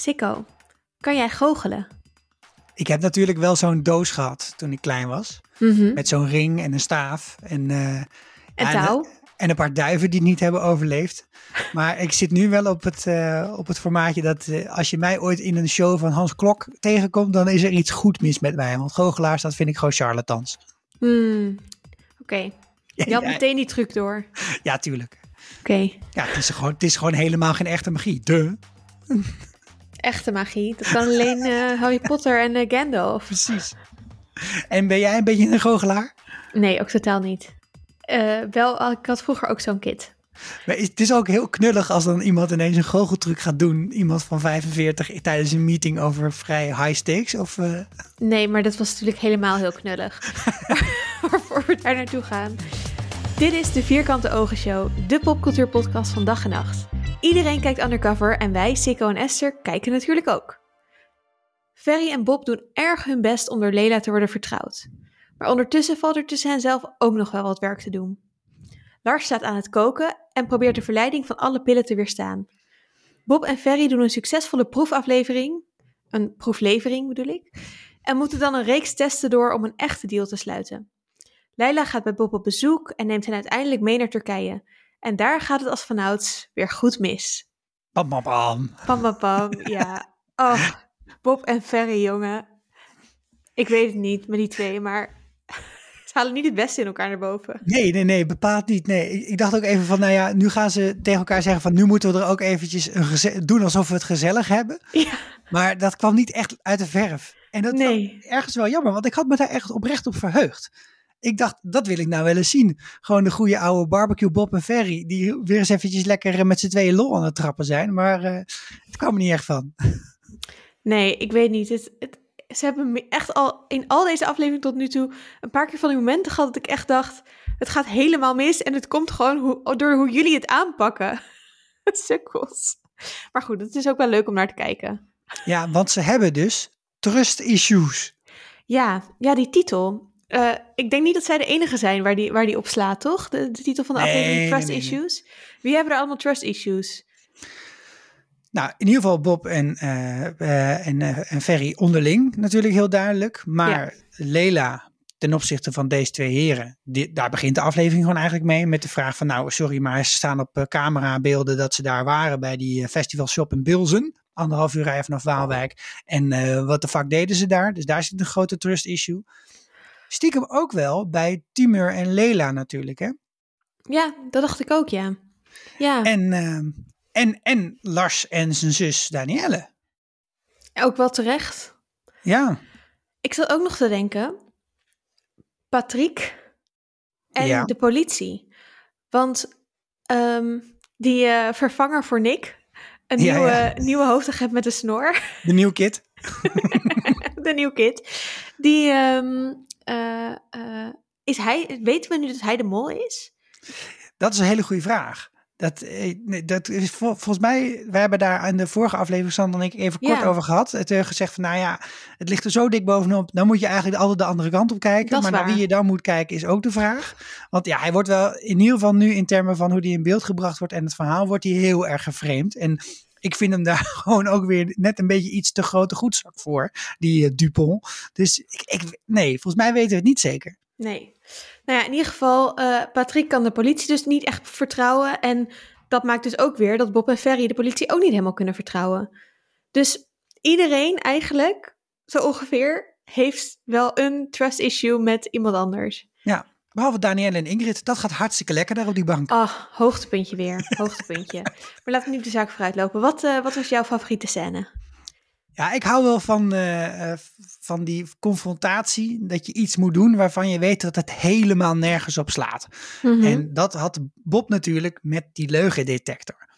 Sikko, kan jij goochelen? Ik heb natuurlijk wel zo'n doos gehad toen ik klein was. Mhm. Met zo'n ring en een staaf. En, eh, En touw? En een paar duiven die het niet hebben overleefd. Maar ik zit nu wel op het, eh, op het formaatje dat eh, als je mij ooit in een show van Hans Klok tegenkomt, dan is er iets goed mis met mij. Want goochelaars, dat vind ik gewoon charlatans. Hmm. Oké, je had ja, meteen die truc door. ja, tuurlijk. Oké, Ja, het is, gewoon, het is gewoon helemaal geen echte magie. De. Echte magie. Dat kan alleen eh, Harry Potter en eh, Gandalf. Precies. En ben jij een beetje een goochelaar? Nee, ook totaal niet. Eh, wel, ik had vroeger ook zo'n kit. Maar het is ook heel knullig als dan iemand ineens een goocheltruc gaat doen. Iemand van 45 tijdens een meeting over vrij high stakes. Of, Nee, maar dat was natuurlijk helemaal heel knullig. Waarvoor we daar naartoe gaan. Dit is de Vierkante Ogen Show, de popcultuurpodcast van dag en nacht. Iedereen kijkt undercover en wij, Sikko en Esther, kijken natuurlijk ook. Ferry en Bob doen erg hun best om door Lela te worden vertrouwd. Maar ondertussen valt er tussen hen zelf ook nog wel wat werk te doen. Lars staat aan het koken en probeert de verleiding van alle pillen te weerstaan. Bob en Ferry doen een succesvolle proefaflevering, een proeflevering bedoel ik, en moeten dan een reeks testen door om een echte deal te sluiten. Leila gaat bij Bob op bezoek en neemt hen uiteindelijk mee naar Turkije. En daar gaat het als vanouds weer goed mis. pam, pam, pam. Pam, pam, pam, ja. Oh, Bob en Ferry, jongen. Ik weet het niet met die twee, maar ze halen niet het beste in elkaar naar boven. Nee, nee, nee, bepaald niet. Nee, ik, dacht ook even van, nou ja, nu gaan ze tegen elkaar zeggen van, nu moeten we er ook eventjes een doen alsof we het gezellig hebben. Ja, Maar dat kwam niet echt uit de verf. En dat Nee. ergens wel jammer, want ik had me daar echt oprecht op verheugd. Ik dacht, dat wil ik nou wel eens zien. Gewoon de goede oude barbecue Bob en Ferry, die weer eens eventjes lekker eh, met z'n tweeën lol aan het trappen zijn. Maar eh, het kwam er niet echt van. nee, ik weet niet. Het, het, ze hebben me echt al in al deze aflevering tot nu toe een paar keer van die momenten gehad dat ik echt dacht, het gaat helemaal mis en het komt gewoon hoe, door hoe jullie het aanpakken. Sukkels. Maar goed, het is ook wel leuk om naar te kijken. Ja, want ze hebben dus trust issues. Ja, ja, die titel. Eh, ik denk niet dat zij de enige zijn waar die, waar die op slaat, toch? De, de titel van de Nee, aflevering, Trust nee, nee, nee. Issues. Wie hebben er allemaal trust issues? Nou, in ieder geval Bob en, eh, en, en Ferry onderling natuurlijk heel duidelijk. Maar Lela ten opzichte van deze twee heren, die, daar begint de aflevering gewoon eigenlijk mee. Met de vraag van nou, sorry, maar ze staan op eh, camerabeelden dat ze daar waren bij die festivalshop in Bilzen. Anderhalf uur rijden vanaf Waalwijk. En wat de fuck deden ze daar? Dus daar zit een grote trust issue. Stiekem ook wel bij Timur en Lela natuurlijk, hè? Ja, dat dacht ik ook, ja. Ja, En, eh, en, en Lars en zijn zus Danielle. ook wel terecht. Ja, Ik zat ook nog te denken, Patrick en Ja. de politie. Want ehm, die eh, vervanger voor Nick, een Ja, nieuwe, ja. nieuwe hoofdagent met een snor, de nieuwe kid. de nieuwe kid, die ehm, eh, eh, is hij, weten we nu dat hij de mol is? Dat is een hele goede vraag. Dat, eh, dat is vol- volgens mij, we hebben daar aan de vorige aflevering, Sander en ik, even kort Ja. over gehad. Het uh, gezegd van, nou ja, het ligt er zo dik bovenop, dan moet je eigenlijk altijd de andere kant op kijken. Dat maar naar wie je dan moet kijken is ook de vraag. Want ja, hij wordt wel, in ieder geval nu in termen van hoe hij in beeld gebracht wordt en het verhaal, wordt hij heel erg geframed. En ik vind hem daar gewoon ook weer net een beetje iets te grote goedzak voor, die eh, Dupont. Dus ik, ik, nee, volgens mij weten we het niet zeker. Nee. Nou ja, in ieder geval, eh, Patrick kan de politie dus niet echt vertrouwen. En dat maakt dus ook weer dat Bob en Ferry de politie ook niet helemaal kunnen vertrouwen. Dus iedereen eigenlijk, zo ongeveer, heeft wel een trust issue met iemand anders. Ja, behalve Danielle en Ingrid, dat gaat hartstikke lekker daar op die bank. Ah, hoogtepuntje weer, hoogtepuntje. maar laten we op de zaak vooruit lopen. Wat, eh, wat was jouw favoriete scène? Ja, ik hou wel van, eh, eh, van die confrontatie. Dat je iets moet doen waarvan je weet dat het helemaal nergens op slaat. Mhm. En dat had Bob natuurlijk met die leugendetector.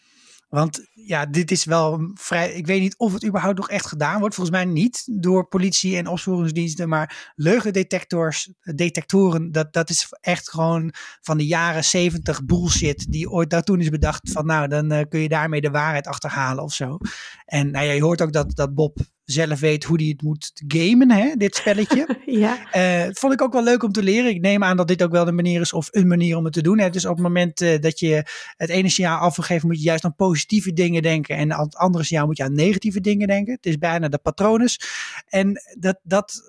Want ja, dit is wel vrij. Ik weet niet of het überhaupt nog echt gedaan wordt. Volgens mij niet door politie en opsporingsdiensten. Maar leugendetectors, detectoren, dat, dat is echt gewoon van de jaren zeventig bullshit. Die ooit daar toen is bedacht. Van nou, dan eh, kun je daarmee de waarheid achterhalen of zo. En nou ja, je hoort ook dat, dat Bob zelf weet hoe hij het moet gamen, hè, dit spelletje. ja. Eh, vond ik ook wel leuk om te leren. Ik neem aan dat dit ook wel de manier is of een manier om het te doen. Hè. Dus op het moment eh, dat je het ene signaal af wil geven, moet je juist aan positieve dingen denken. En aan het andere signaal moet je aan negatieve dingen denken. Het is bijna de patronus. En dat, dat,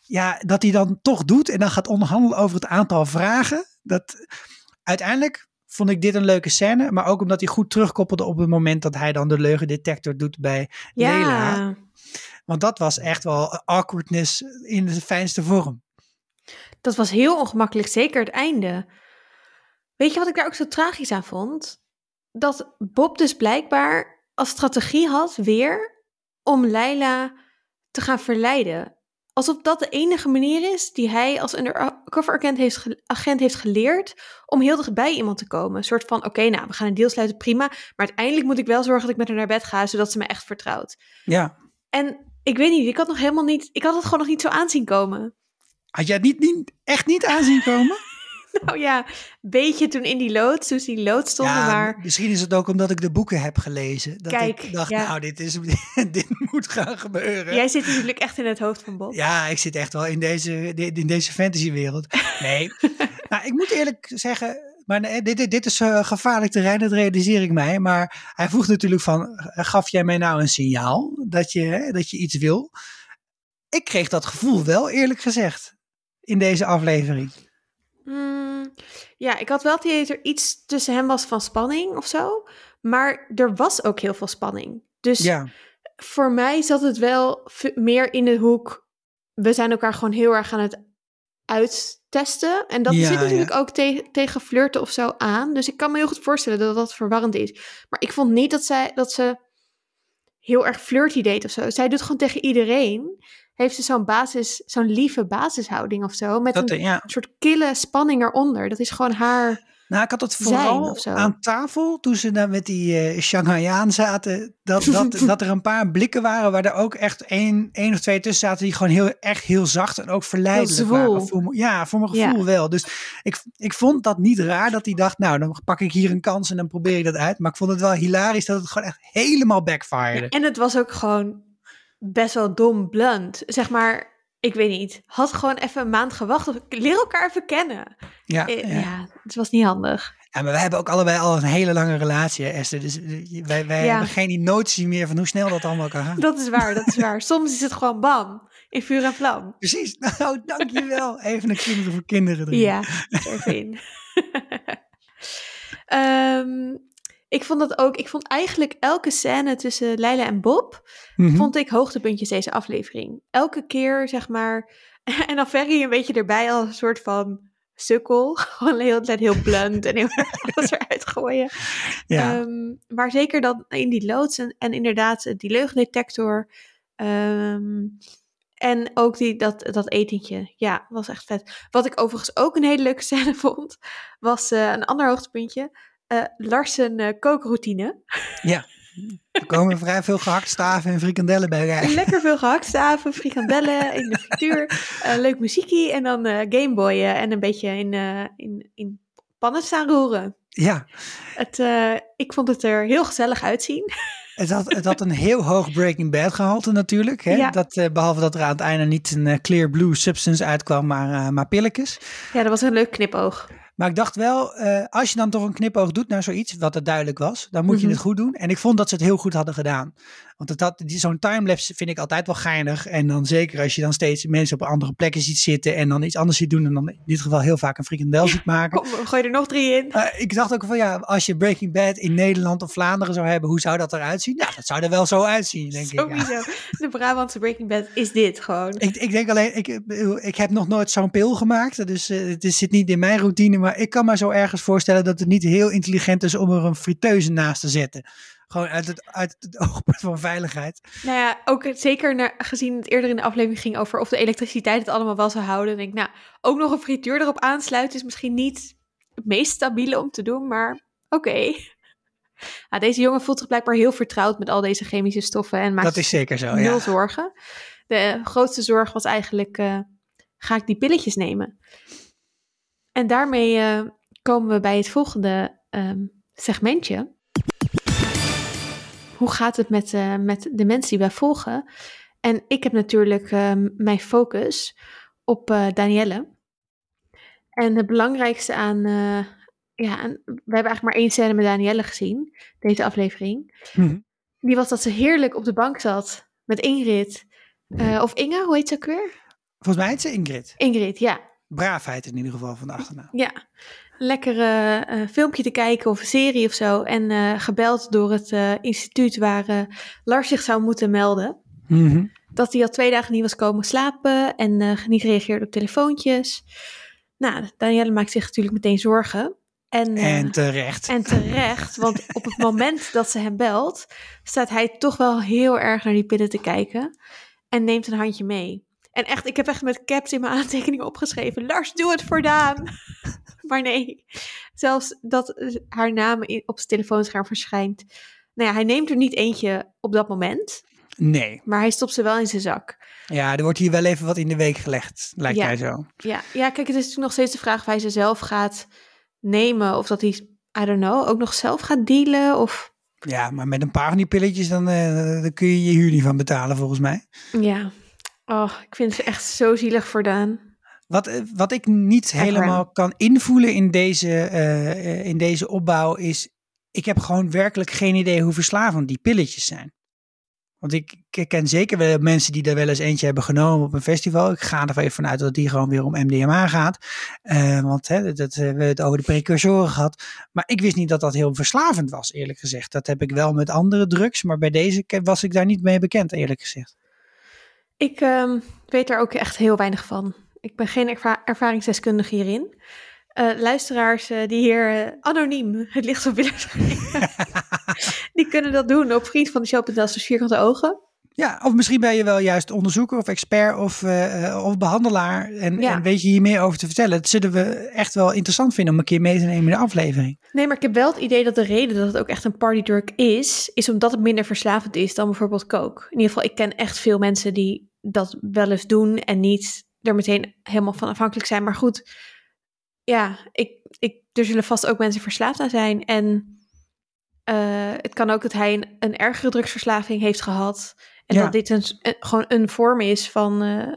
ja, dat hij dan toch doet en dan gaat onderhandelen over het aantal vragen. Dat uiteindelijk vond ik dit een leuke scène. Maar ook omdat hij goed terugkoppelde op het moment dat hij dan de leugendetector doet bij Ja. Lela. Want dat was echt wel awkwardness in de fijnste vorm. Dat was heel ongemakkelijk, zeker het einde. Weet je wat ik daar ook zo tragisch aan vond? Dat Bob dus blijkbaar als strategie had weer om Leila te gaan verleiden. Alsof dat de enige manier is die hij als undercover agent heeft, ge- agent heeft geleerd om heel dichtbij iemand te komen. Een soort van, oké, nou, we gaan een deal sluiten, prima. Maar uiteindelijk moet ik wel zorgen dat ik met haar naar bed ga, zodat ze me echt vertrouwt. Ja. En ik weet niet, ik had nog helemaal niet, ik had het gewoon nog niet zo aanzien komen. Had jij het niet, niet, echt niet aanzien komen? Nou ja, een beetje toen in die loods, toen die lood stonden, ja, maar misschien is het ook omdat ik de boeken heb gelezen. Dat Kijk, ik dacht, ja. nou, dit, is, dit moet gaan gebeuren. jij zit natuurlijk echt in het hoofd van Bob. Ja, ik zit echt wel in deze, in deze fantasywereld. Nee, nou, ik moet eerlijk zeggen, maar nee, dit, dit, is eh, gevaarlijk terrein, dat realiseer ik mij. Maar hij vroeg natuurlijk van, eh, gaf jij mij nou een signaal dat je, dat je iets wil? Ik kreeg dat gevoel wel, eerlijk gezegd, in deze aflevering. Ja, ik had wel het idee dat er iets tussen hem was van spanning of zo. Maar er was ook heel veel spanning. Dus Ja, voor mij zat het wel meer in de hoek. We zijn elkaar gewoon heel erg aan het uittesten. En dat Ja, zit natuurlijk ook te- tegen flirten of zo aan. Dus ik kan me heel goed voorstellen dat dat verwarrend is. Maar ik vond niet dat, zij, dat ze heel erg flirty deed of zo. Zij doet gewoon tegen iedereen. Heeft ze zo'n basis, zo'n lieve basishouding of zo. Met dat, een eh, ja. soort kille spanning eronder. Dat is gewoon haar. Nou, ik had het vooral aan tafel toen ze daar met die eh Shanghaiaan zaten. Dat, dat, dat er een paar blikken waren waar er ook echt één, één of twee tussen zaten die gewoon heel, echt heel zacht en ook verleidelijk waren. Voor, ja, voor mijn Ja. gevoel wel. Dus ik, ik vond dat niet raar dat hij dacht, nou dan pak ik hier een kans en dan probeer ik dat uit. Maar ik vond het wel hilarisch dat het gewoon echt helemaal backfired. En het was ook gewoon best wel dom blunt. Zeg maar, ik weet niet. Had gewoon even een maand gewacht. Of leer elkaar even kennen. Ja, Eh, ja. ja, het was niet handig. Ja, maar wij hebben ook allebei al een hele lange relatie, hè, Esther. Dus eh, wij, wij Ja. hebben geen emotie meer van hoe snel dat allemaal kan gaan. Dat is waar, dat is waar. Soms is het gewoon bam. In vuur en vlam. Precies. Nou, dankjewel. Even een kinderen voor kinderen. erin. Ja, even in. Ik vond dat ook. Ik vond eigenlijk elke scène tussen Leila en Bob. Mhm. vond ik hoogtepuntjes deze aflevering. Elke keer, zeg maar. En dan Ferry een beetje erbij als een soort van sukkel. Gewoon de hele tijd heel blunt en heel erg alles eruit gooien. ja. Ehm, maar zeker dan in die loods en, en inderdaad eh, die leugendetector. Ehm, en ook die, dat, dat etentje. Ja, was echt vet. Wat ik overigens ook een hele leuke scène vond, was eh, een ander hoogtepuntje. Eh Larsen eh, kookroutine. ja. Er komen vrij veel gehaktstaven en frikandellen bij kijken. Lekker veel gehaktstaven, frikandellen in de frituur. eh, leuk muziekie en dan gameboyen en een beetje in, in, in pannen staan roeren. Ja, Het, ik vond het er heel gezellig uitzien. het had, het had een heel hoog Breaking Bad gehalte natuurlijk. Hè? Ja. Dat, eh, behalve dat er aan het einde niet een clear blue substance uitkwam, maar, maar pilletjes. Ja, dat was een leuk knipoog. Maar ik dacht wel, eh, als je dan toch een knipoog doet naar zoiets, wat het duidelijk was, dan moet je Mhm. het goed doen. En ik vond dat ze het heel goed hadden gedaan. Want die- zo'n timelapse vind ik altijd wel geinig. En dan zeker als je dan steeds mensen op andere plekken ziet zitten en dan iets anders ziet doen. En dan in dit geval heel vaak een frikandel ziet maken. Kom, gooi er nog drie in. Eh, ik dacht ook van ja, als je Breaking Bad in Nederland of Vlaanderen zou hebben, hoe zou dat eruit zien? Ja, dat zou er wel zo uitzien, denk ik. ja. Sowieso. De Brabantse Breaking Bad is dit gewoon. Ik, ik denk alleen, ik, ik heb nog nooit zo'n pil gemaakt, dus eh, het zit niet in mijn routine. Maar ik kan me zo ergens voorstellen dat het niet heel intelligent is om er een friteuse naast te zetten. Gewoon uit het, uit het oogpunt van veiligheid. Nou ja, ook zeker naar, gezien het eerder in de aflevering ging over of de elektriciteit het allemaal wel zou houden. denk ik, nou, ook nog een frituur erop aansluiten is misschien niet het meest stabiele om te doen, maar oké. Nou, deze jongen voelt zich blijkbaar heel vertrouwd met al deze chemische stoffen en maakt Dat is zeker zo, nul ja. zorgen. De grootste zorg was eigenlijk, eh, ga ik die pilletjes nemen? En daarmee eh, komen we bij het volgende ehm, segmentje. Hoe gaat het met, eh, met de mensen die wij volgen? En ik heb natuurlijk ehm, mijn focus op uh, Danielle. En het belangrijkste aan, uh, ja, aan, we hebben eigenlijk maar één scène met Danielle gezien, deze aflevering. Mm Die was dat ze heerlijk op de bank zat met Ingrid. Uh, of Inge, hoe heet ze ook weer? Volgens mij heet ze Ingrid. Ingrid, ja. Braafheid in ieder geval van de achternaam. Ja, lekker uh, filmpje te kijken of een serie of zo. En uh, gebeld door het instituut waar Lars zich zou moeten melden. Mm -hmm. Dat hij al twee dagen niet was komen slapen en niet reageerde op telefoontjes. Nou, Danielle maakt zich natuurlijk meteen zorgen. En, en terecht. En terecht, want op het moment dat ze hem belt, staat hij toch wel heel erg naar die pillen te kijken. En neemt een handje mee. En echt, ik heb echt met caps in mijn aantekeningen opgeschreven. Lars, doe het voor Daan. Maar nee, zelfs dat haar naam op zijn telefoonscherm verschijnt. Nou ja, hij neemt er niet eentje op dat moment. Nee. Maar hij stopt ze wel in zijn zak. Ja, er wordt hier wel even wat in de week gelegd, lijkt ja. mij zo. Ja. ja, kijk, het is natuurlijk nog steeds de vraag of hij ze zelf gaat nemen. Of dat hij, I don't know, ook nog zelf gaat dealen. Of... Ja, maar met een paar van die pilletjes, dan, uh, dan kun je je huur niet van betalen, volgens mij. Ja, oh, ik vind het echt zo zielig voor Daan. Wat, wat ik niet helemaal kan invoelen in deze, uh, in deze opbouw is... Ik heb gewoon werkelijk geen idee hoe verslavend die pilletjes zijn. Want ik, ik, ken zeker wel mensen die er wel eens eentje hebben genomen op een festival. Ik ga er even vanuit dat die gewoon weer om MDMA gaat. Uh, want hè, dat hebben we het over de precursoren gehad. Maar ik wist niet dat dat heel verslavend was, eerlijk gezegd. Dat heb ik wel met andere drugs, maar bij deze was ik daar niet mee bekend, eerlijk gezegd. Ik um, weet daar ook echt heel weinig van. Ik ben geen erva ervaringsdeskundige hierin. Uh, luisteraars uh, die hier uh, anoniem het licht op willen die kunnen dat doen op vriend van de show.nl vierkante ogen. Ja, of misschien ben je wel juist onderzoeker of expert of, of behandelaar en, ja. en, weet je hier meer over te vertellen. Dat zullen we echt wel interessant vinden om een keer mee te nemen in de aflevering. Nee, maar ik heb wel het idee dat de reden dat het ook echt een partydrug is, is omdat het minder verslavend is dan bijvoorbeeld coke. In ieder geval, ik ken echt veel mensen die dat wel eens doen en niet er meteen helemaal van afhankelijk zijn. Maar goed, ja, ik, ik, er zullen vast ook mensen verslaafd aan zijn. En uh, het kan ook dat hij een, een ergere drugsverslaving heeft gehad. En ja. dat dit een, een, gewoon een vorm is van, uh,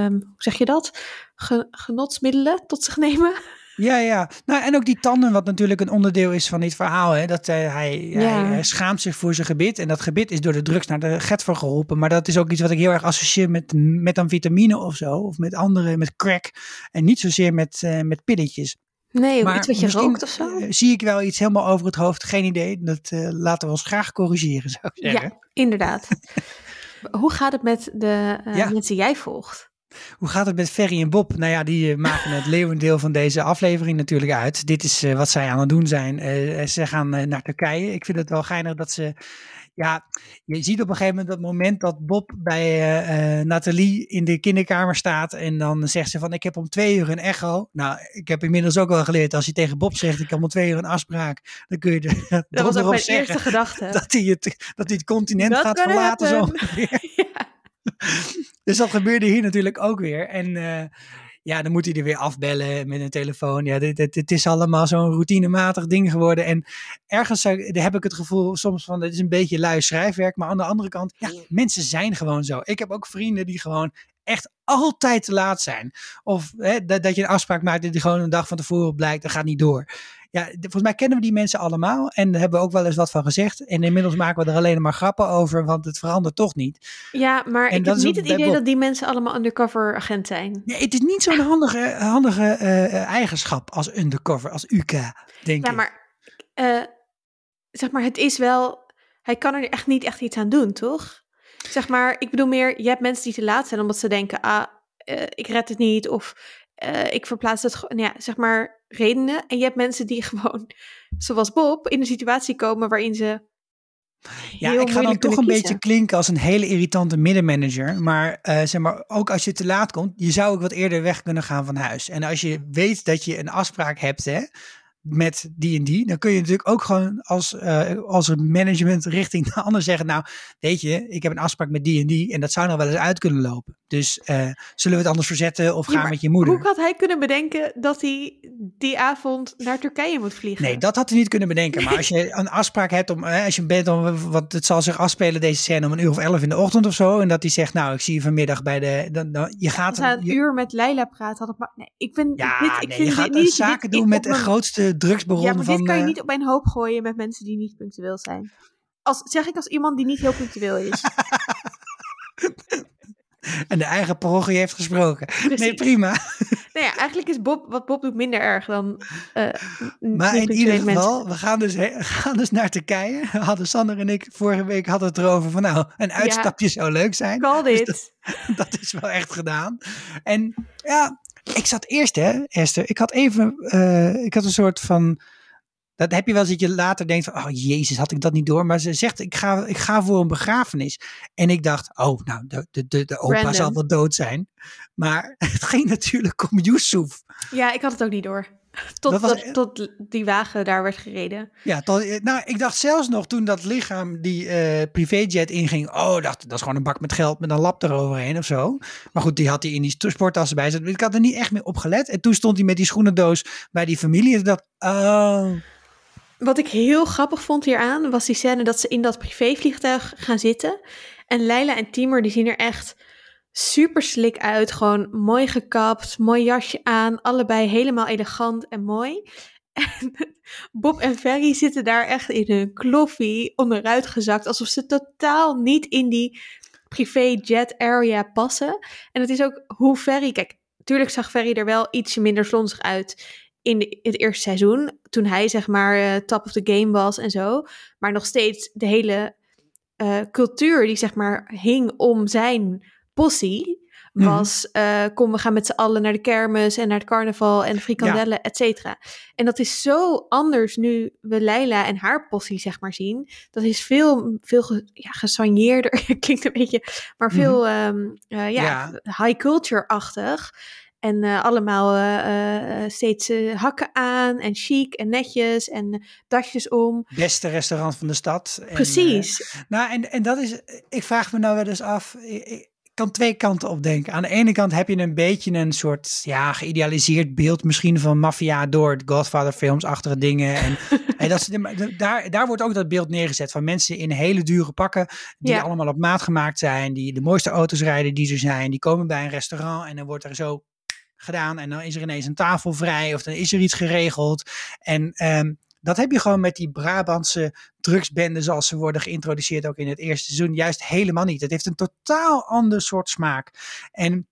um, hoe zeg je dat? Ge, genotsmiddelen tot zich nemen. Ja, ja. Nou, en ook die tanden, wat natuurlijk een onderdeel is van dit verhaal. Hè? Dat uh, hij, ja. hij, hij, schaamt zich voor zijn gebit. En dat gebit is door de drugs naar de getver geholpen. Maar dat is ook iets wat ik heel erg associeer met, met een vitamine of zo. Of met andere, met crack. En niet zozeer met, uh, met pilletjes. Nee, of maar iets wat je rookt of zo. Zie ik wel iets helemaal over het hoofd. Geen idee. Dat laten we ons graag corrigeren, zou ik zeggen. Ja, inderdaad. Hoe gaat het met de mensen jij volgt? Hoe gaat het met Ferry en Bob? Nou ja, die uh, maken het leeuwendeel van deze aflevering natuurlijk uit. Dit is uh, wat zij aan het doen zijn. Uh, ze gaan naar Turkije. Ik vind het wel geinig dat ze... Ja, je ziet op een gegeven moment dat moment dat Bob bij Nathalie in de kinderkamer staat. En dan zegt ze van, ik heb om twee uur een echo. Nou, ik heb inmiddels ook wel geleerd, als je tegen Bob zegt, ik heb om twee uur een afspraak. Dan kun je er dat was ook mijn eerste gedachte. Dat hij het, dat hij het continent dat gaat verlaten. Zo. ja. Dus dat gebeurde hier natuurlijk ook weer. En uh, ja, dan moet hij er weer afbellen met een telefoon. Ja, dit, dit, dit is allemaal zo'n routinematig ding geworden. En ergens heb ik het gevoel soms van, het is een beetje lui schrijfwerk. Maar aan de andere kant, ja, mensen zijn gewoon zo. Ik heb ook vrienden die gewoon echt altijd te laat zijn. Of hè, dat, dat je een afspraak maakt die gewoon een dag van tevoren blijkt, dat gaat niet door. Ja, volgens mij kennen we die mensen allemaal en daar hebben we ook wel eens wat van gezegd. En inmiddels maken we er alleen maar grappen over, want het verandert toch niet. Ja, maar en ik heb niet het idee dat die mensen allemaal undercover agent zijn. Nee, het is niet zo'n handige, handige uh, eigenschap als undercover, als UK, denk ja, ik. maar uh, zeg maar, het is wel, hij kan er echt niet echt iets aan doen, toch? Zeg maar, ik bedoel meer, je hebt mensen die te laat zijn omdat ze denken, ah, uh, ik red het niet of uh, ik verplaats het gewoon, ja, zeg maar, redenen. En je hebt mensen die gewoon, zoals Bob, in een situatie komen waarin ze. Ja, ik ga dan toch een kiezen. beetje klinken als een hele irritante middenmanager. Maar, uh, zeg maar ook als je te laat komt, je zou ook wat eerder weg kunnen gaan van huis. En als je weet dat je een afspraak hebt, hè, met die en die, dan kun je natuurlijk ook gewoon als, uh, als management richting de ander zeggen, nou, weet je, ik heb een afspraak met die en die en dat zou nog wel eens uit kunnen lopen. Dus uh, zullen we het anders verzetten of gaan met je moeder? Hoe had hij kunnen bedenken dat hij die avond naar Turkije moet vliegen? Nee, dat had hij niet kunnen bedenken. Maar als je een afspraak hebt om, als je bent om, wat het zal zich afspelen deze scène om een uur of elf in de ochtend of zo, en dat hij zegt, nou, ik zie je vanmiddag bij de, dan, dan je gaat een, je, uur met Leila praten, had ik maar, nee, ik vind ja, dit, ik nee, vind je gaat dit niet, zaken dit, doen met de een- grootste drugsbaron Ja, maar van. dit kan je eh, niet op een hoop gooien met mensen die niet punctueel zijn. Als, zeg ik als iemand die niet heel punctueel is. en de eigen parochie heeft gesproken. Nee, prima. nou ja, eigenlijk is Bob, wat Bob doet minder erg dan eh Maar in ieder mensen. geval, we gaan dus, he- gaan dus naar Turkije. Hadden Sander en ik vorige week hadden het erover van nou, een uitstapje zou leuk zijn. Call Dus dit. dat is wel echt gedaan. En ja, ik zat eerst hè, Esther, ik had even, eh, ik had een soort van, dat heb je wel eens dat je later denkt van, oh jezus, had ik dat niet door. Maar ze zegt, ik ga, ik ga voor een begrafenis. En ik dacht, oh nou, de, de, de, de opa Random. zal wel dood zijn. Maar het ging natuurlijk om Yusuf. Ja, ik had het ook niet door. Tot, was e- tot die wagen daar werd gereden. Ja, tot, nou, ik dacht zelfs nog toen dat lichaam die eh, privéjet inging. Oh, dacht, dat is gewoon een bak met geld met een lap eroverheen of zo. Maar goed, die had hij in die sporttassen bij. Ik had er niet echt meer op gelet. En toen stond hij met die schoenendoos bij die familie. En ik dacht, oh, Wat ik heel grappig vond hieraan, was die scène dat ze in dat privévliegtuig gaan zitten. En Leila en Timur, die zien er echt super slik uit. Gewoon mooi gekapt, mooi jasje aan. Allebei helemaal elegant en mooi. En Bob en Ferry zitten daar echt in hun kloffie onderuit gezakt. Alsof ze totaal niet in die privé jet area passen. En het is ook hoe Ferry... Kijk, natuurlijk zag Ferry er wel ietsje minder slonzig uit in het eerste seizoen. Toen hij zeg maar eh, top of the game was en zo. Maar nog steeds de hele eh, cultuur die zeg maar hing om zijn possie... Mhm. Was, eh, kom, we gaan met z'n allen naar de kermis en naar het carnaval en de frikandellen, et cetera. En dat is zo anders nu we Leila en haar possie, zeg maar, zien. Dat is veel, veel ge, ja, gesoigneerder, klinkt een beetje, maar veel ehm, eh, ja, Ja. high culture-achtig. En eh, allemaal steeds hakken aan en chic en netjes en dasjes om. beste restaurant van de stad. En, Precies. nou, en, en dat is, ik vraag me nou wel eens af. Ik kan twee kanten op denken. Aan de ene kant heb je een beetje een soort ja, geïdealiseerd beeld misschien van maffia door Godfather films, achtige dingen. En, en dat, daar, daar wordt ook dat beeld neergezet van mensen in hele dure pakken, die Ja. allemaal op maat gemaakt zijn, die de mooiste auto's rijden die er zijn. Die komen bij een restaurant en dan wordt er zo gedaan en dan is er ineens een tafel vrij of dan is er iets geregeld. En ehm, dat heb je gewoon met die Brabantse drugsbenden zoals ze worden geïntroduceerd ook in het eerste seizoen juist helemaal niet. Het heeft een totaal ander soort smaak. En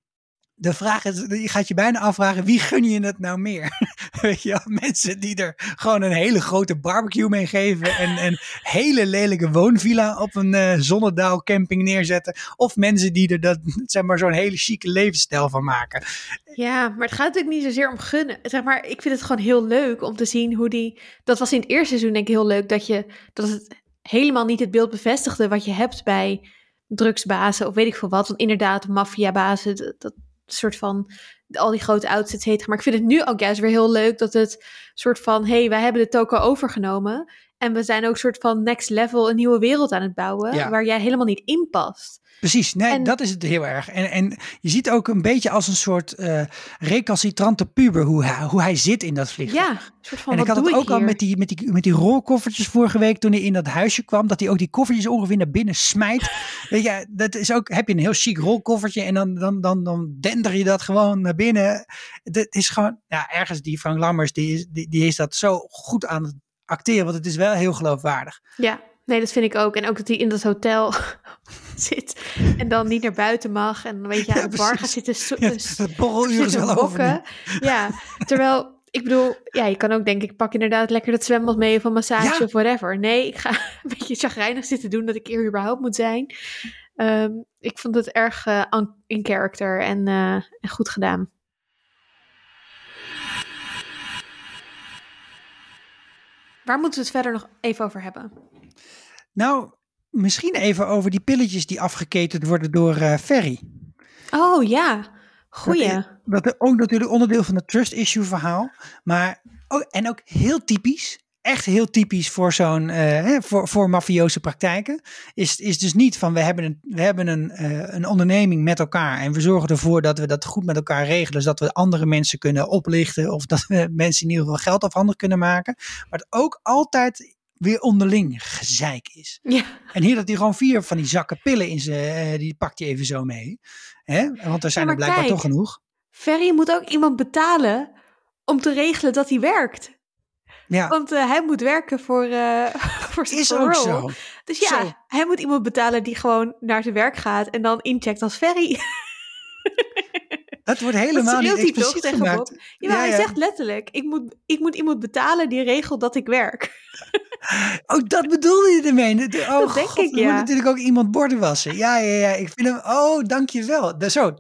de vraag is, je gaat je bijna afvragen, wie gun je het nou meer? Weet je, mensen die er gewoon een hele grote barbecue mee geven en een hele lelijke woonvilla op een eh zonnedaal camping neerzetten. Of mensen die er dat, zeg maar, zo'n hele chique levensstijl van maken. Ja, maar het gaat natuurlijk niet zozeer om gunnen. Zeg maar, ik vind het gewoon heel leuk om te zien hoe die... Dat was in het eerste seizoen denk ik heel leuk, dat, je, dat het helemaal niet het beeld bevestigde wat je hebt bij drugsbazen of weet ik veel wat. Want inderdaad, maffiabazen, dat soort van... Al die grote auto's, et cetera. Maar ik vind het nu ook juist weer heel leuk dat het soort van... hey, wij hebben de toko overgenomen. En we zijn ook soort van next level een nieuwe wereld aan het bouwen... Ja. waar jij helemaal niet in past. Precies, nee, En- dat is het heel erg. En, en je ziet ook een beetje als een soort eh recalcitrante puber hoe hij, hoe hij zit in dat vliegtuig. Ja, een soort van, en ik had doe het ook al met die, met, die, met die rolkoffertjes vorige week toen hij in dat huisje kwam. Dat hij ook die koffertjes ongeveer naar binnen smijt. Weet je, dat is ook, heb je een heel chic rolkoffertje en dan, dan, dan, dan dender je dat gewoon naar binnen. Het is gewoon, ja, ergens die Frank Lammers, die is, die, die is dat zo goed aan het acteren. Want het is wel heel geloofwaardig. Ja, nee, dat vind ik ook. En ook dat hij in dat hotel zit en dan niet naar buiten mag. En weet je, aan Ja, de bar gaat zitten, so- Ja, dus- het borreluur is wel over. Ja, terwijl, ik bedoel, ja, je kan ook denken, ik pak inderdaad lekker dat zwembad mee of een massage Ja. of whatever. Nee, ik ga een beetje chagrijnig zitten doen dat ik hier überhaupt moet zijn. Ehm, ik vond het erg eh, in character en, eh, en goed gedaan. Waar moeten we het verder nog even over hebben? Nou, misschien even over die pilletjes die afgeketend worden door eh Ferry. Oh ja, goeie. Dat is ook natuurlijk onderdeel van het trust issue verhaal. Maar ook, en ook heel typisch, echt heel typisch voor zo'n, eh, voor, voor mafioze praktijken, is, is dus niet van we hebben, een, we hebben een, eh, een onderneming met elkaar en we zorgen ervoor dat we dat goed met elkaar regelen, zodat we andere mensen kunnen oplichten of dat we mensen in ieder geval geld afhandig kunnen maken. Maar het ook altijd weer onderling gezeik is. Ja. En hier dat hij gewoon vier van die zakken pillen in zijn, die pakt hij even zo mee. Hè? Want er zijn er blijkbaar kijk. toch genoeg. Ferry moet ook iemand betalen om te regelen dat hij werkt. Ja, Want eh, hij moet werken voor, eh voor zijn is ook zo. Dus ja, Zo. hij moet iemand betalen die gewoon naar zijn werk gaat en dan incheckt als Ferry. Dat wordt helemaal niet hij toch expliciet tegen gemaakt. Bob? Ja, hij zegt letterlijk, ik moet, ik moet iemand betalen die regelt dat ik werk. Oh, dat bedoelde je ermee. De- Oh, Dat denk god, ik, ja. moet natuurlijk ook iemand borden wassen. Ja, ja, ja. Ik vind hem... Oh, dankjewel. Da- Zo.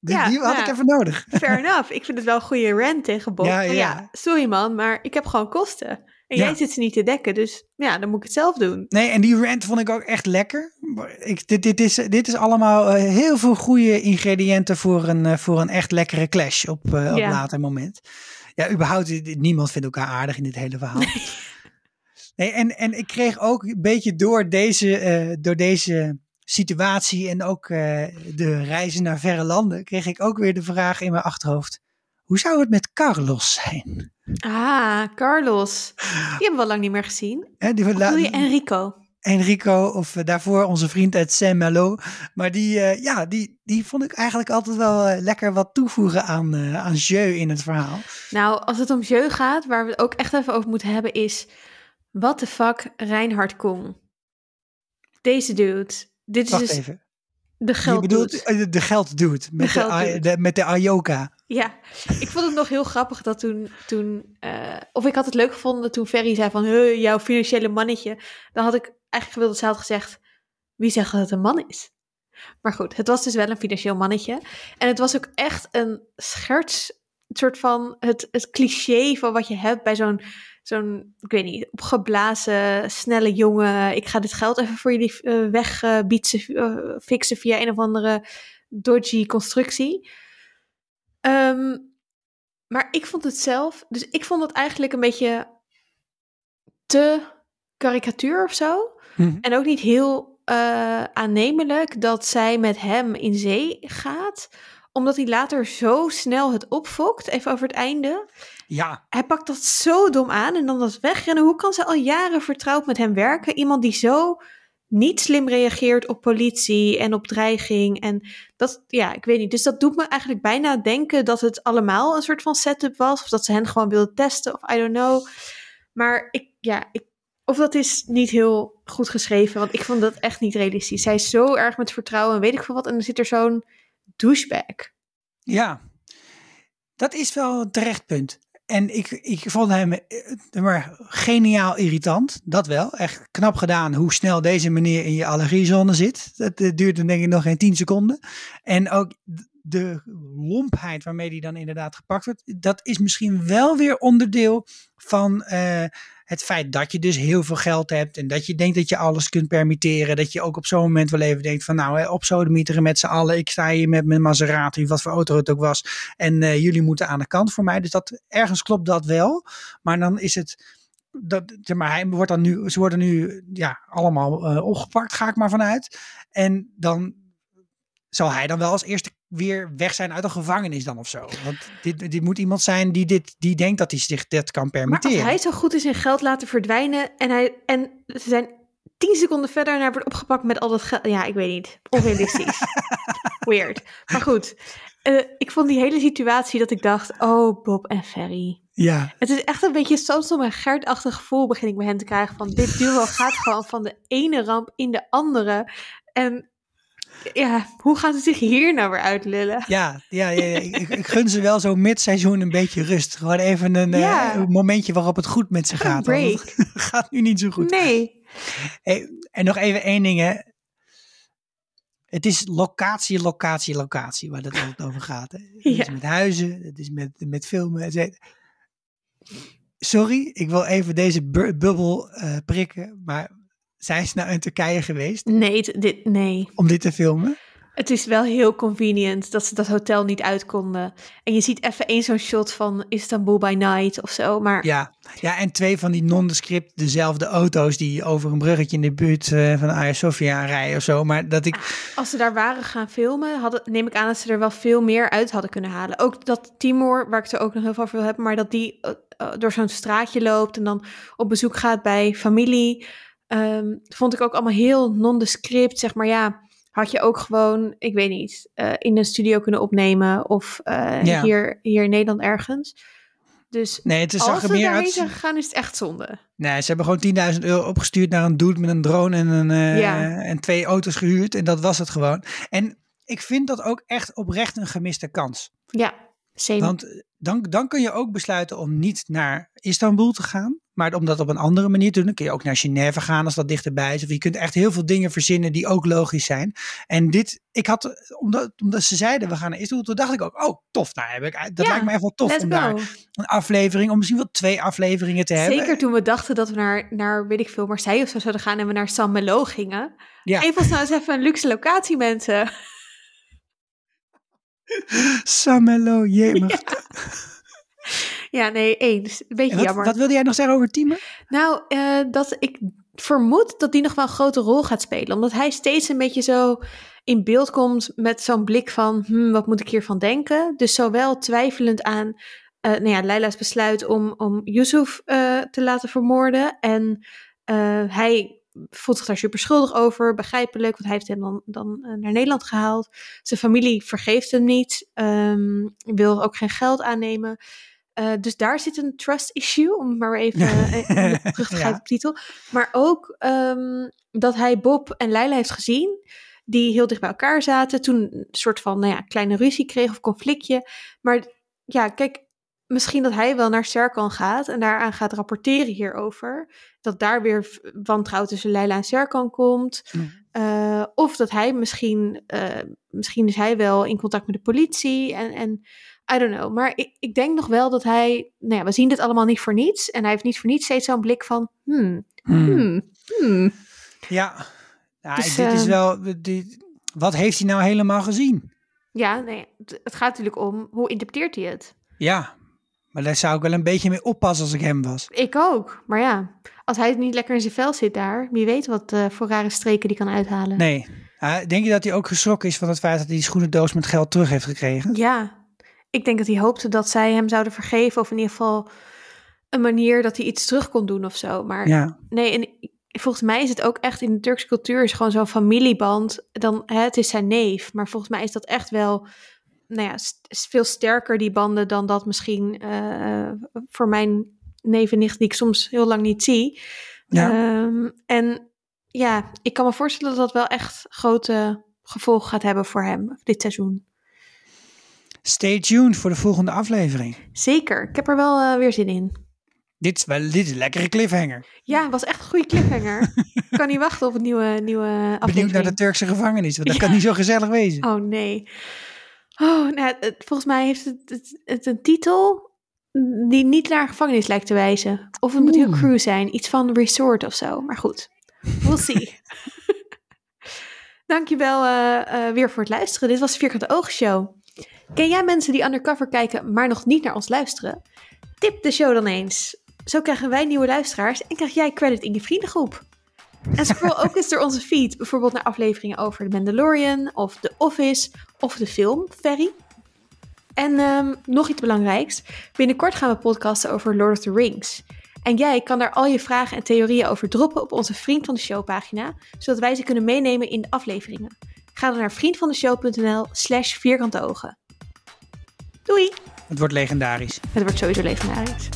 Die, Ja, die had nou ik ja. even nodig. Fair enough. Ik vind het wel een goede rant tegen Bob. Ja, ja. ja, sorry man, maar ik heb gewoon kosten. En jij zit ze niet te dekken, dus ja, dan moet ik het zelf doen. Nee, en die rant vond ik ook echt lekker. Ik, dit, dit, is, dit is allemaal eh, heel veel goede ingrediënten voor een, eh, voor een echt lekkere clash op, eh, op later moment. Ja, überhaupt, niemand vindt elkaar aardig in dit hele verhaal. Nee, en, en ik kreeg ook een beetje door deze, door deze situatie en ook eh, de reizen naar verre landen, kreeg ik ook weer de vraag in mijn achterhoofd. Hoe zou het met Carlos zijn? Ah, Carlos. Die hebben we al lang niet meer gezien. Hè, die, bedoel je Enrico? Enrico of eh, daarvoor onze vriend uit Saint-Malo. Maar die, eh, ja, die, die vond ik eigenlijk altijd wel lekker wat toevoegen aan, aan jeu in het verhaal. Nou, als het om jeu gaat, waar we het ook echt even over moeten hebben, is... What the fuck, Reinhard Koen? Deze dude. Dit is Wacht dus even. de Je geld bedoelt eh, de, de gelddude met de, met de Ayoka. Ja, ik vond het nog heel grappig dat toen, toen eh, of ik had het leuk gevonden toen Ferry zei van, "Huh, jouw financiële mannetje. Dan had ik eigenlijk gewild dat zij had gezegd, wie zegt dat het een man is? Maar goed, het was dus wel een financieel mannetje. En het was ook echt een scherts, een soort van het, het cliché van wat je hebt bij zo'n, zo'n, ik weet niet, opgeblazen, snelle jongen. Ik ga dit geld even voor jullie eh, wegbietsen, eh, fixen via een of andere dodgy constructie. Ehm, maar ik vond het zelf, dus ik vond het eigenlijk een beetje te karikatuur of zo. Hm. En ook niet heel eh, aannemelijk dat zij met hem in zee gaat. Omdat hij later zo snel het opfokt, even over het einde. Ja, Hij pakt dat zo dom aan en dan dat wegrennen. Hoe kan ze al jaren vertrouwd met hem werken? Iemand die zo niet slim reageert op politie en op dreiging. En dat, ja, ik weet niet. Dus dat doet me eigenlijk bijna denken dat het allemaal een soort van setup was. Of dat ze hen gewoon wilden testen of I don't know. Maar ik, ja, ik, of dat is niet heel goed geschreven. Want ik vond dat echt niet realistisch. Zij is zo erg met vertrouwen en weet ik veel wat. En dan zit er zo'n douchebag. ja. Dat is wel een terecht punt. En ik, ik vond hem eh, maar geniaal irritant. Dat wel. Echt knap gedaan hoe snel deze meneer in je allergiezone zit. Dat eh, duurt dan denk ik nog geen 10 seconden. En ook de lompheid waarmee die dan inderdaad gepakt wordt. Dat is misschien wel weer onderdeel van eh, het feit dat je dus heel veel geld hebt. En dat je denkt dat je alles kunt permitteren. Dat je ook op zo'n moment wel even denkt van nou hè, op sodemieteren met z'n allen. Ik sta hier met mijn Maserati, wat voor auto het ook was. En eh, jullie moeten aan de kant voor mij. Dus dat, ergens klopt dat wel. Maar dan is het. Dat, maar hij wordt dan nu, ze worden nu ja, allemaal eh, opgepakt, ga ik maar vanuit. En dan zal hij dan wel als eerste weer weg zijn uit de gevangenis dan of zo. Want dit, dit moet iemand zijn die, dit, die denkt dat hij zich dit kan Maar permitteren. als hij zo goed is in geld laten verdwijnen en, hij, en ze zijn tien seconden verder en hij wordt opgepakt met al dat geld. Ja, ik weet niet. Onrealistisch. Weird. Maar goed, eh, ik vond die hele situatie dat ik dacht, oh Bob en Ferry. Ja, Het is echt een beetje Samson en Gert-achtig gevoel begin ik bij hen te krijgen van dit duo gaat gewoon van de ene ramp in de andere. En ja, hoe gaan ze zich hier nou weer uitlullen? ja, ja, ja, ja. Ik, ik gun ze wel zo midseizoen een beetje rust. Gewoon even een, eh, Ja. momentje waarop het goed met ze Een gaat. want break. Het gaat nu niet zo goed. Nee. Hey, en nog even één ding, hè. Het is locatie, locatie, locatie waar het altijd over gaat. Hè. Het is met huizen, het is met, met filmen. Sorry, ik wil even deze bu- bubbel eh, prikken, maar zijn ze nou in Turkije geweest Nee, dit, nee. om dit te filmen? Het is wel heel convenient dat ze dat hotel niet uit konden. En je ziet even één zo'n shot van Istanbul by night of zo. Maar Ja, ja en twee van die nondescript dezelfde auto's die over een bruggetje in de buurt eh, van Hagia Sophia rijden of zo. Maar dat ik, als ze daar waren gaan filmen, hadden, neem ik aan dat ze er wel veel meer uit hadden kunnen halen. Ook dat Timor, waar ik het er ook nog heel veel over wil hebben, maar dat die eh, eh, door zo'n straatje loopt en dan op bezoek gaat bij familie. Ehm, vond ik ook allemaal heel nondescript. Zeg maar ja, had je ook gewoon, ik weet niet, eh, in een studio kunnen opnemen of eh, Ja. hier, hier in Nederland ergens. Dus nee, het als zag ze er meer uit. zijn gegaan, is het echt zonde. Nee, ze hebben gewoon 10.000 euro opgestuurd naar een dude met een drone en, een, eh, Ja. en twee auto's gehuurd. En dat was het gewoon. En ik vind dat ook echt oprecht een gemiste kans. Ja, same. Want dan, dan kun je ook besluiten om niet naar Istanbul te gaan. Maar om dat op een andere manier te doen. Dan kun je ook naar Genève gaan als dat dichterbij is. Of je kunt echt heel veel dingen verzinnen die ook logisch zijn. En dit, ik had, eh, omdat, omdat ze zeiden we gaan naar Istanbul. Toen dacht ik ook, oh tof. Nou, heb ik, dat Ja, lijkt me echt wel tof om go. daar een aflevering, om misschien wel twee afleveringen te hebben. Zeker toen we dachten dat we naar, naar weet ik veel, Marseille of zo zouden gaan en we naar San Melo gingen. Ja. Geef ons nou eens even een luxe locatie, mensen. Samelo, jemig. Ja, nee, eens. Een beetje wat, jammer. wat wilde jij nog zeggen over Tieme? Nou, eh, dat ik vermoed dat die nog wel een grote rol gaat spelen. Omdat hij steeds een beetje zo in beeld komt met zo'n blik van... Hmm, wat moet ik hiervan denken? Dus zowel twijfelend aan eh nou ja, Leila's besluit om, om Yusuf eh, te laten vermoorden. En hij voelt zich daar super schuldig over, begrijpelijk. Want hij heeft hem dan, dan eh, naar Nederland gehaald. Zijn familie vergeeft hem niet. ehm, wil ook geen geld aannemen. Eh, dus daar zit een trust issue, om maar even eh, terug te Ja. grijpen op de titel. Maar ook ehm, dat hij Bob en Leila heeft gezien, die heel dicht bij elkaar zaten. Toen een soort van nou ja, kleine ruzie kreeg of conflictje. Maar ja, kijk, misschien dat hij wel naar Serkan gaat en daaraan gaat rapporteren hierover. Dat daar weer wantrouwen tussen Leila en Serkan komt. Eh, of dat hij misschien, eh, misschien is hij wel in contact met de politie en, en I don't know. Maar ik, ik denk nog wel dat hij, nou ja, we zien dit allemaal niet voor niets. En hij heeft niet voor niets steeds zo'n blik van, hmm, Hmm. hmm. Ja, ja Dus, dit is eh, wel. Die, wat heeft hij nou helemaal gezien? Ja, nee, het gaat natuurlijk om, hoe interpreteert hij het? Ja, maar daar zou ik wel een beetje mee oppassen als ik hem was. Ik ook, maar ja, als hij niet lekker in zijn vel zit daar, wie weet wat eh, voor rare streken die kan uithalen. Nee. Ah, denk je dat hij ook geschrokken is van het feit dat hij die schoenendoos met geld terug heeft gekregen? Ja, ik denk dat hij hoopte dat zij hem zouden vergeven. Of in ieder geval een manier dat hij iets terug kon doen of zo. Maar Ja. nee, en volgens mij is het ook echt in de Turkse cultuur is gewoon zo'n familieband. Dan, hè, het is zijn neef. Maar volgens mij is dat echt wel, nou ja, st- is veel sterker die banden dan dat misschien eh, voor mijn neef en nicht die ik soms heel lang niet zie. Ja. Ehm, en ja, ik kan me voorstellen dat dat wel echt grote gevolgen gaat hebben voor hem dit seizoen. Stay tuned voor de volgende aflevering. Zeker, ik heb er wel eh, weer zin in. Dit is wel dit is een lekkere cliffhanger. Ja, het was echt een goede cliffhanger. Ik kan niet wachten op een nieuwe, nieuwe Benieuwd aflevering. naar de Turkse gevangenis, want dat Ja. kan niet zo gezellig wezen. Oh nee. Oh, nou, het- volgens mij heeft het, het, het een titel die niet naar gevangenis lijkt te wijzen. Of het moet heel Oeh. cruise zijn. Iets van resort of zo. Maar goed, we'll see. Dankjewel eh eh weer voor het luisteren. Dit was de Vierkante Ogen Show. Ken jij mensen die undercover kijken, maar nog niet naar ons luisteren? Tip de show dan eens. Zo krijgen wij nieuwe luisteraars en krijg jij credit in je vriendengroep. En scroll ook eens door onze feed, bijvoorbeeld naar afleveringen over The Mandalorian of The Office of de film Ferry. En ehm, nog iets belangrijks, binnenkort gaan we podcasten over Lord of the Rings. En jij kan daar al je vragen en theorieën over droppen op onze Vriend van de Show pagina, zodat wij ze kunnen meenemen in de afleveringen. Ga dan naar vriendvandeshow.nl slash vierkante ogen. Doei! Het wordt legendarisch. Het wordt sowieso legendarisch.